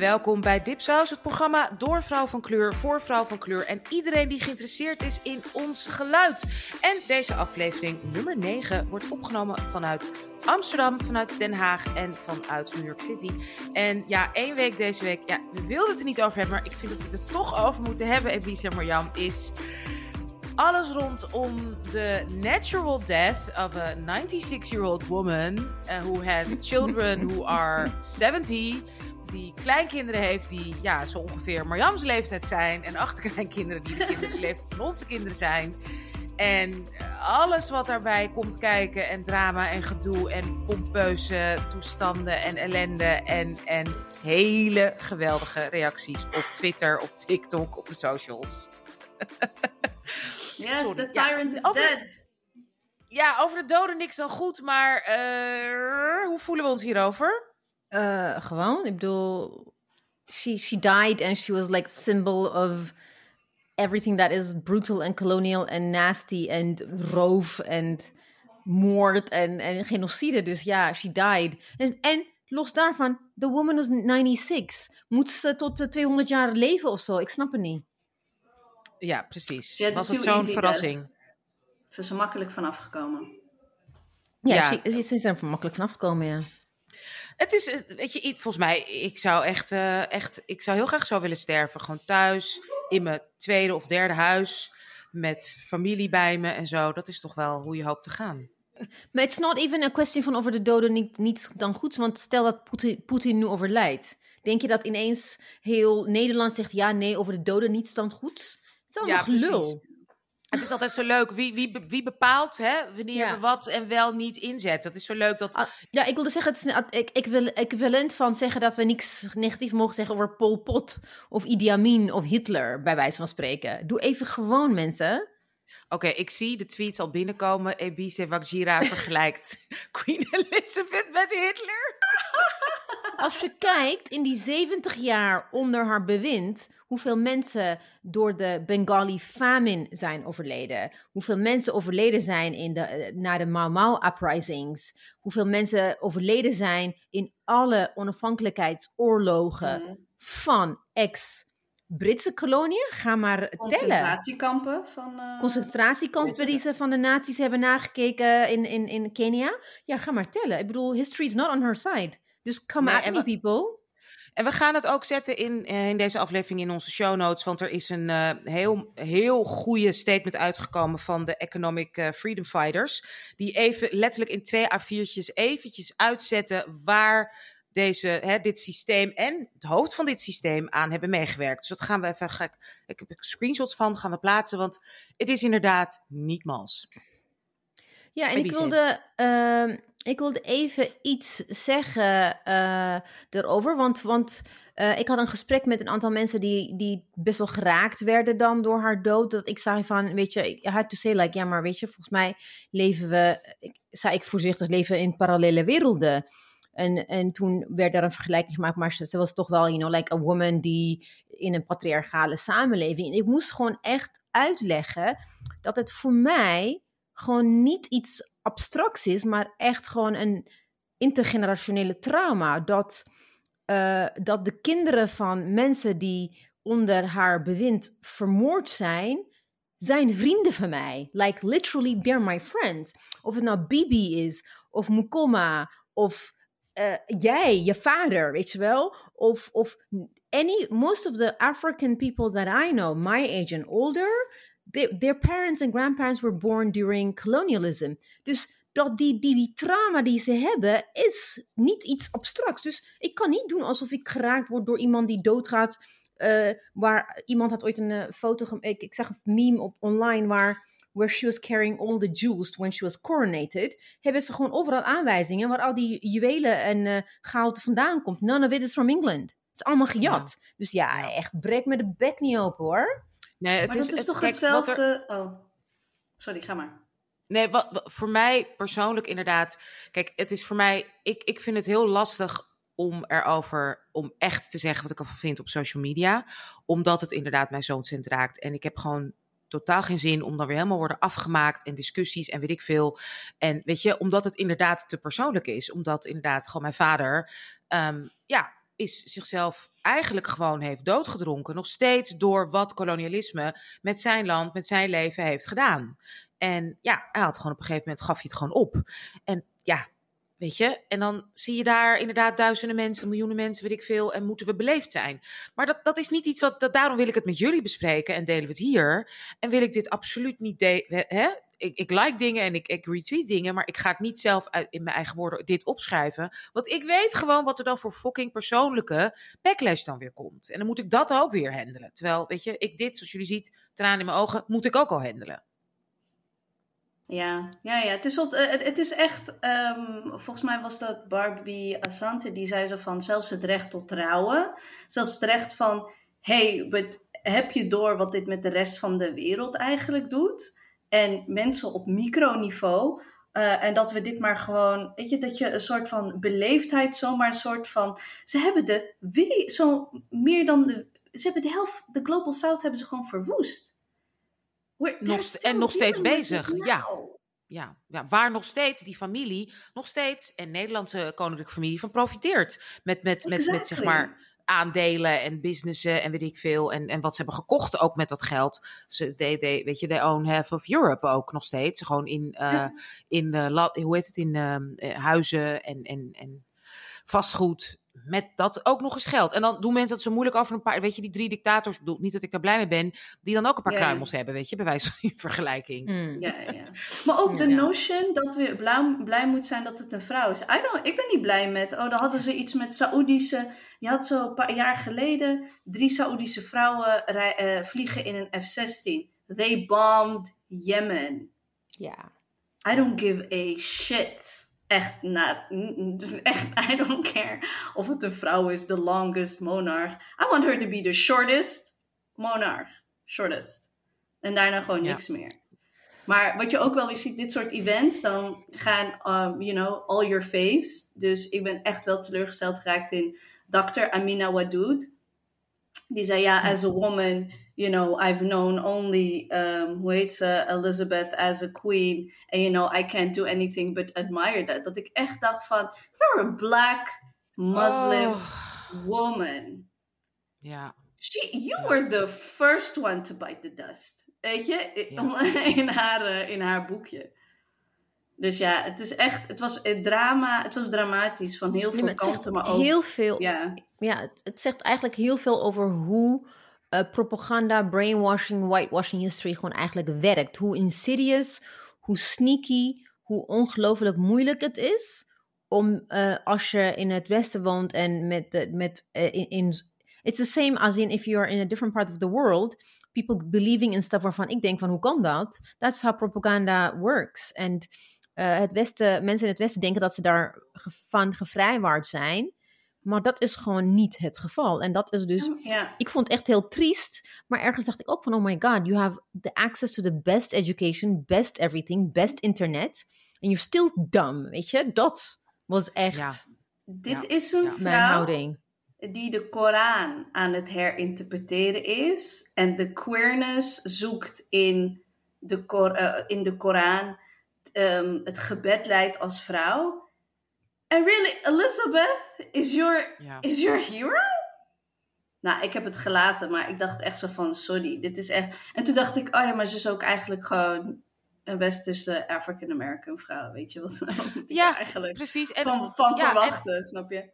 welkom bij Dipsaus, het programma door vrouw van kleur, voor vrouw van kleur en iedereen die geïnteresseerd is in ons geluid. En deze aflevering, nummer 9, wordt opgenomen vanuit Amsterdam, vanuit Den Haag en vanuit New York City. En ja, één week deze week, ja, we wilden het er niet over hebben, maar ik vind dat we het er toch over moeten hebben. En Marjam is alles rondom de natural death of a 96-year-old woman uh, who has children who are 70 die kleinkinderen heeft die ja, zo ongeveer Marjams leeftijd zijn. En achterkleinkinderen die de kinderen leeftijd van onze kinderen zijn. En alles wat daarbij komt kijken en drama en gedoe en pompeuze toestanden en ellende en, en hele geweldige reacties op Twitter, op TikTok, op de socials. Yes, Sorry. the tyrant is dead. Ja, over de doden niks dan goed, maar uh, hoe voelen we ons hierover? Uh, gewoon, ik bedoel, she, she died and she was like symbol of everything that is brutal and colonial and nasty and roof en moord en, en genocide. Dus ja, she died. En, en los daarvan, the woman was 96. Moet ze tot 200 jaar leven of zo? Ik snap het niet. Ja, precies. Yeah, was het zo'n verrassing? Ze is er makkelijk vanaf gekomen. Ja, ja. Ze, ze is er makkelijk vanaf gekomen, ja. Het is, weet je, volgens mij, ik zou echt, uh, echt, ik zou heel graag zo willen sterven. Gewoon thuis, in mijn tweede of derde huis, met familie bij me en zo. Dat is toch wel hoe je hoopt te gaan. Maar it's not even a question van over de doden niet, niet dan goed. Want stel dat Poetin nu overlijdt. Denk je dat ineens heel Nederland zegt ja, nee, over de doden niets dan goed? Het is allemaal ja, lul. Het is altijd zo leuk. Wie, wie, wie bepaalt hè, wanneer we wat en wel niet inzet? Dat is zo leuk dat... Ah, ja, ik wilde zeggen, het is ik, ik wil equivalent van zeggen dat we niks negatief mogen zeggen over Pol Pot of Idi Amin of Hitler, bij wijze van spreken. Doe even gewoon, mensen. Oké, ik zie de tweets al binnenkomen. Ebise Wagjira vergelijkt Queen Elizabeth met Hitler. Als je kijkt in die 70 jaar onder haar bewind, hoeveel mensen door de Bengali famine zijn overleden. Hoeveel mensen overleden zijn in de, eh, na de Mau Mau uprisings. Hoeveel mensen overleden zijn in alle onafhankelijkheidsoorlogen mm. van ex- Britse koloniën, ga maar tellen. Concentratiekampen van... Uh, Concentratiekampen die ze van de nazi's hebben nagekeken in, in, in Kenia. Ja, ga maar tellen. Ik bedoel, history is not on her side. Dus come nee, at me, people. En we gaan het ook zetten in, eh, in deze aflevering in onze show notes. Want er is een uh, heel, heel goede statement uitgekomen van de Economic uh, Freedom Fighters. Die even letterlijk in twee A4'tjes eventjes uitzetten waar deze, hè, dit systeem en het hoofd van dit systeem aan hebben meegewerkt. Dus dat gaan we even, ga ik, ik heb screenshots van, gaan we plaatsen. Want het is inderdaad niet mals. Ja, en ik wilde, uh, ik wilde even iets zeggen uh, erover. Want, want uh, ik had een gesprek met een aantal mensen die, die best wel geraakt werden dan door haar dood. Dat ik zei van, weet je, I had to say like, ja, maar weet je, volgens mij leven we, ik, zei ik voorzichtig, leven in parallele werelden. En, en toen werd er een vergelijking gemaakt, maar ze was toch wel, you know, like a woman die in een patriarchale samenleving. En ik moest gewoon echt uitleggen dat het voor mij gewoon niet iets abstracts is, maar echt gewoon een intergenerationele trauma. Dat, uh, dat de kinderen van mensen die onder haar bewind vermoord zijn, zijn vrienden van mij. Like literally, they're my friends. Of het nou Bibi is, of Mukoma, of uh, jij, je vader, weet je wel? Of, of any, most of the African people that I know, my age and older, they, their parents and grandparents were born during colonialism. Dus dat die, die, die trauma die ze hebben, is niet iets abstracts. Dus ik kan niet doen alsof ik geraakt word door iemand die doodgaat. Uh, waar iemand had ooit een uh, foto. Ik, ik zag een meme op online waar. Where she was carrying all the jewels when she was coronated. Hebben ze gewoon overal aanwijzingen waar al die juwelen en uh, goud vandaan komt. None of it is from England. Het is allemaal gejat. Dus ja, echt breek me de bek niet open hoor. Nee, het maar is, dat is het, toch kijk, hetzelfde. Oh, sorry, ga maar. Nee, wat, voor mij persoonlijk inderdaad. Kijk, het is voor mij. Ik, ik vind het heel lastig om erover. om echt te zeggen wat ik ervan vind op social media. Omdat het inderdaad mijn zoon raakt. En ik heb gewoon totaal geen zin om dan weer helemaal worden afgemaakt en discussies en weet ik veel. En weet je, omdat het inderdaad te persoonlijk is. Omdat inderdaad gewoon mijn vader. Um, ja, is zichzelf eigenlijk gewoon heeft doodgedronken. Nog steeds door wat kolonialisme met zijn land, met zijn leven heeft gedaan. En ja, hij had gewoon op een gegeven moment gaf hij het gewoon op. En ja, weet je, en dan zie je daar inderdaad duizenden mensen, miljoenen mensen, weet ik veel, en moeten we beleefd zijn. Maar dat, dat is niet iets wat, dat, daarom wil ik het met jullie bespreken en delen we het hier. En wil ik dit absoluut niet delen, ik, ik like dingen en ik, ik retweet dingen, maar ik ga het niet zelf in mijn eigen woorden dit opschrijven. Want ik weet gewoon wat er dan voor fucking persoonlijke backlash dan weer komt. En dan moet ik dat ook weer handelen. Terwijl, weet je, ik dit, zoals jullie ziet, tranen in mijn ogen, moet ik ook al handelen. Ja, ja, ja. Het, is, het, het is echt, ehm, volgens mij was dat Barbie Asante, die zei zo van, zelfs het recht tot trouwen, zelfs het recht van, hey, heb je door wat dit met de rest van de wereld eigenlijk doet? En mensen op microniveau, uh, en dat we dit maar gewoon, weet je, dat je een soort van beleefdheid, zomaar een soort van, ze hebben de, zo meer dan de, ze hebben de helft, de Global South hebben ze gewoon verwoest. Nog, en nog steeds bezig, ja. Ja, ja, waar nog steeds die familie, nog steeds, en Nederlandse koninklijke familie van profiteert. Met, met, met, met zeg maar aandelen en businessen en weet ik veel. En, en wat ze hebben gekocht ook met dat geld. Ze, weet je, they own half of Europe ook nog steeds. Gewoon in, uh, in uh, hoe heet het, in uh, huizen en, en, en vastgoed met dat ook nog eens geld. En dan doen mensen dat zo moeilijk over een paar, weet je, die drie dictators, bedoel, niet dat ik daar blij mee ben, die dan ook een paar kruimels hebben, weet je, bij wijze van vergelijking. Mm. Ja, ja. Maar ook de notion dat we blij, blij moeten zijn dat het een vrouw is. I don't, ik ben niet blij met, oh, dan hadden ze iets met Saoedische, je had zo een paar jaar geleden drie Saoedische vrouwen uh, vliegen in een F-16. They bombed Yemen. Ja. I don't give a shit echt, nou, echt, I don't care of het een vrouw is, the longest monarch. I want her to be the shortest monarch. Shortest. En daarna gewoon niks meer. Maar wat je ook wel weer ziet, dit soort events, dan gaan, um, you know, all your faves. Dus ik ben echt wel teleurgesteld geraakt in Dr. Amina Wadoud. Die zei, ja, as a woman, you know, I've known only, um, hoe heet ze, Elizabeth as a queen. And, you know, I can't do anything but admire that. Dat ik echt dacht van, you're a black Muslim oh. woman. Ja. She, you were the first one to bite the dust. Weet je, in, haar, eh, in haar boekje. Dus ja, het is echt, het was het drama, het was dramatisch van heel veel kanten, maar ook... Heel veel, ja. ja, het zegt eigenlijk heel veel over hoe uh, propaganda, brainwashing, whitewashing history gewoon eigenlijk werkt. Hoe insidious, hoe sneaky, hoe ongelooflijk moeilijk het is om uh, als je in het westen woont en met, met uh, in, it's the same as in if you are in a different part of the world, people believing in stuff waarvan ik denk van hoe kan dat? That's how propaganda works. En het westen, mensen in het westen denken dat ze daarvan gevrijwaard zijn. Maar dat is gewoon niet het geval. En dat is dus, oh, ik vond het echt heel triest. Maar ergens dacht ik ook van, oh my god, you have the access to the best education, best everything, best internet. And you're still dumb, weet je? Dat was echt ja. Dit is een vrouw die de Koran aan het herinterpreteren is. En de queerness zoekt in de, uh, in de Koran um, het gebed leidt als vrouw. And really, Elizabeth is your, is your hero? Nou, ik heb het gelaten, maar ik dacht echt zo van, sorry, dit is echt... En toen dacht ik, oh ja, maar ze is ook eigenlijk gewoon een westerse African-American vrouw, weet je wat? ja, eigenlijk precies. En, van van verwachten, snap je?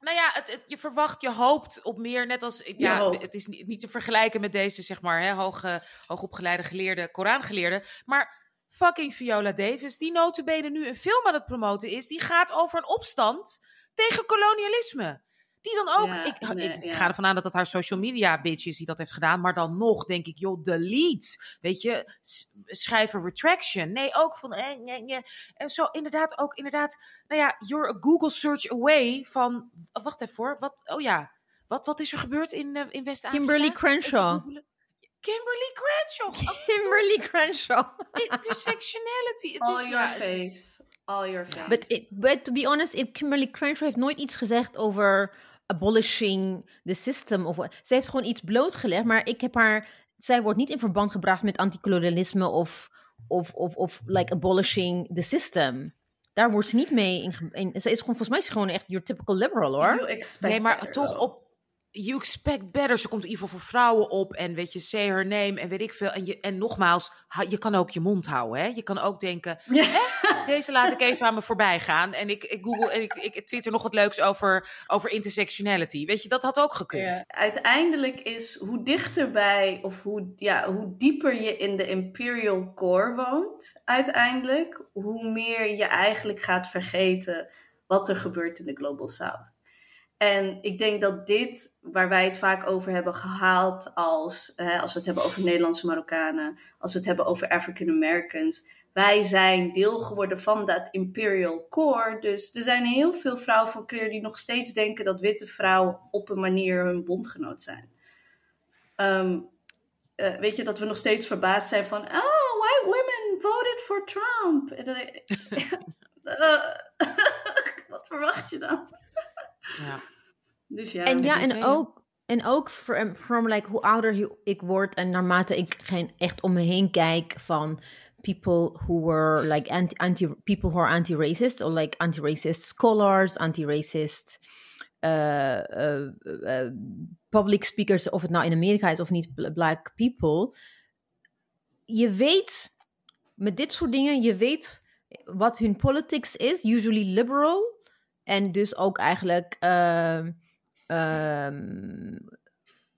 Nou ja, het, je verwacht, je hoopt op meer, net als, ja, het is niet, niet, te vergelijken met deze, zeg maar, hè, hoge, hoogopgeleide geleerde, Korangeleerde, maar fucking Viola Davis, die notabene nu een film aan het promoten is, die gaat over een opstand tegen kolonialisme. Die dan ook, ik, ik ga ervan aan dat dat haar social media bitch is die dat heeft gedaan, maar dan nog denk ik, joh, delete. Weet je, schrijf een retraction. Nee, ook van, eh, nee, nee. en zo inderdaad ook, inderdaad, nou ja, you're a Google search away van, wacht even voor, wat, oh ja, wat, wat is er gebeurd in, uh, in West-Afrika? Kimberly Crenshaw. Kimberly Crenshaw. Kimberly Crenshaw. Intersectionality. It All is, your face. All your face. But, it, but to be honest, Kimberly Crenshaw heeft nooit iets gezegd over abolishing the system. Of, ze heeft gewoon iets blootgelegd, maar ik heb haar... Zij wordt niet in verband gebracht met anticolonialisme of, of, of, of like abolishing the system. Daar wordt ze niet mee in, in. Ze is gewoon, volgens mij is ze gewoon echt your typical liberal hoor. Nee, maar toch op, you expect better. Ze komt in ieder geval voor vrouwen op en weet je, say her name en weet ik veel. En, je, en nogmaals, je kan ook je mond houden. Hè? Je kan ook denken, hè, deze laat ik even aan me voorbij gaan. En ik, ik google en ik, ik twitter nog wat leuks over, over intersectionality. Weet je, dat had ook gekund. Uiteindelijk is hoe dichterbij of hoe, ja, hoe dieper je in de imperial core woont, uiteindelijk, hoe meer je eigenlijk gaat vergeten wat er gebeurt in de Global South. En ik denk dat dit, waar wij het vaak over hebben gehaald, als, als we het hebben over Nederlandse Marokkanen, als we het hebben over African Americans, wij zijn deel geworden van dat imperial core. Dus er zijn heel veel vrouwen van kleur die nog steeds denken dat witte vrouwen op een manier hun bondgenoot zijn. Um, weet je, dat we nog steeds verbaasd zijn van, oh, white women voted for Trump. uh, wat verwacht je dan? Ja. Dus ja. En ja, en ook, en ook from, from like, hoe ouder ik word en naarmate ik geen echt om me heen kijk van people who were like anti, anti people who are anti-racist or like anti-racist scholars, anti-racist uh, uh, uh, public speakers, of het nou in Amerika is of niet, black people. Je weet met dit soort dingen, je weet wat hun politics is, usually liberal. En dus ook eigenlijk uh,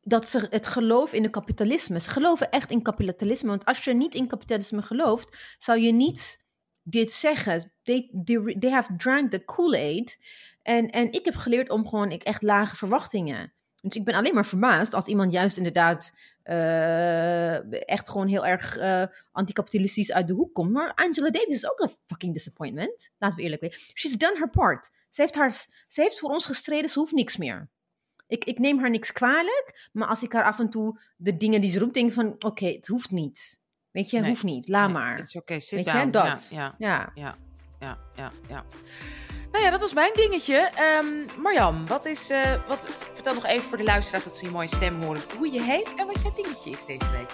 dat ze het geloof in het kapitalisme. Ze geloven echt in kapitalisme. Want als je niet in kapitalisme gelooft, zou je niet dit zeggen. They, they, they have drank the Kool-Aid. En, en ik heb geleerd om gewoon ik echt lage verwachtingen. Dus ik ben alleen maar verbaasd als iemand juist inderdaad uh, echt gewoon heel erg uh, anticapitalistisch uit de hoek komt. Maar Angela Davis is ook een fucking disappointment. Laten we eerlijk zijn. She's done her part. Ze heeft, haar, ze heeft voor ons gestreden, ze hoeft niks meer. Ik, ik neem haar niks kwalijk, maar als ik haar af en toe de dingen die ze roept, denk van oké, okay, het hoeft niet. Weet je, het hoeft niet, laat nee, maar. Het is oké, okay, Weet down. Je, dat. Ja, ja, ja, ja, ja, ja. Nou ja, dat was mijn dingetje. Um, Marjan, wat is, uh, wat, vertel nog even voor de luisteraars dat ze je mooie stem horen hoe je heet en wat jouw dingetje is deze week.